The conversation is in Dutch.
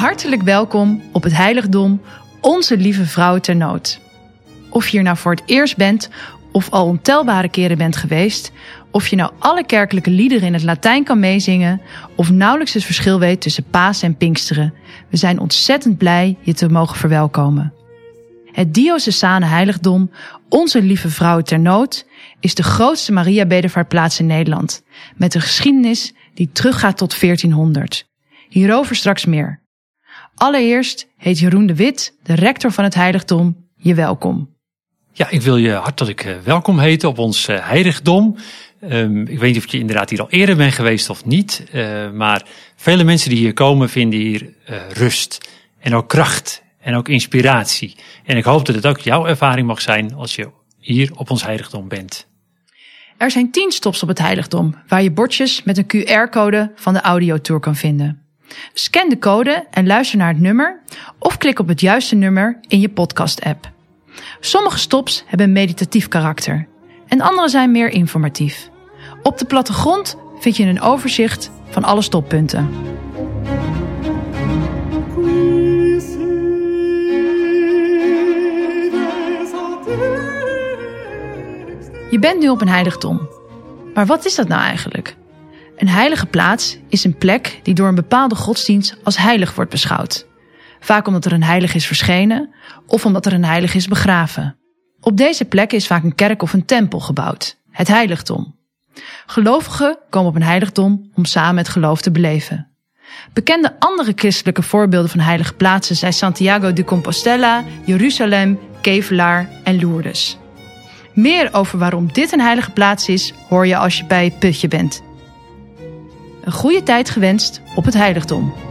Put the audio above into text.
Hartelijk welkom op het heiligdom Onze Lieve Vrouw ter Nood. Of je hier nou voor het eerst bent of al ontelbare keren bent geweest, of je nou alle kerkelijke liederen in het Latijn kan meezingen, of nauwelijks het verschil weet tussen Paas en Pinksteren, we zijn ontzettend blij je te mogen verwelkomen. Het diocesane heiligdom Onze Lieve Vrouw ter Nood is de grootste Maria-bedevaartplaats in Nederland, met een geschiedenis die teruggaat tot 1400. Hierover straks meer. Allereerst heet Jeroen de Wit, de rector van het heiligdom, je welkom. Ja, ik wil je hartelijk eh, welkom heten op ons eh, heiligdom. Um, ik weet niet of je inderdaad hier al eerder bent geweest of niet, uh, maar vele mensen die hier komen vinden hier uh, rust en ook kracht en ook inspiratie. En ik hoop dat het ook jouw ervaring mag zijn als je hier op ons heiligdom bent. Er zijn tien stops op het heiligdom waar je bordjes met een QR-code van de audiotour kan vinden. Scan de code en luister naar het nummer of klik op het juiste nummer in je podcast-app. Sommige stops hebben meditatief karakter en andere zijn meer informatief. Op de plattegrond vind je een overzicht van alle stoppunten. Je bent nu op een heiligdom. Maar wat is dat nou eigenlijk? Een heilige plaats is een plek die door een bepaalde godsdienst als heilig wordt beschouwd. Vaak omdat er een heilig is verschenen of omdat er een heilig is begraven. Op deze plek is vaak een kerk of een tempel gebouwd, het heiligdom. Gelovigen komen op een heiligdom om samen het geloof te beleven. Bekende andere christelijke voorbeelden van heilige plaatsen zijn Santiago de Compostela, Jeruzalem, Kevelaar en Lourdes. Meer over waarom dit een heilige plaats is, hoor je als je bij het putje bent. Een goede tijd gewenst op het heiligdom.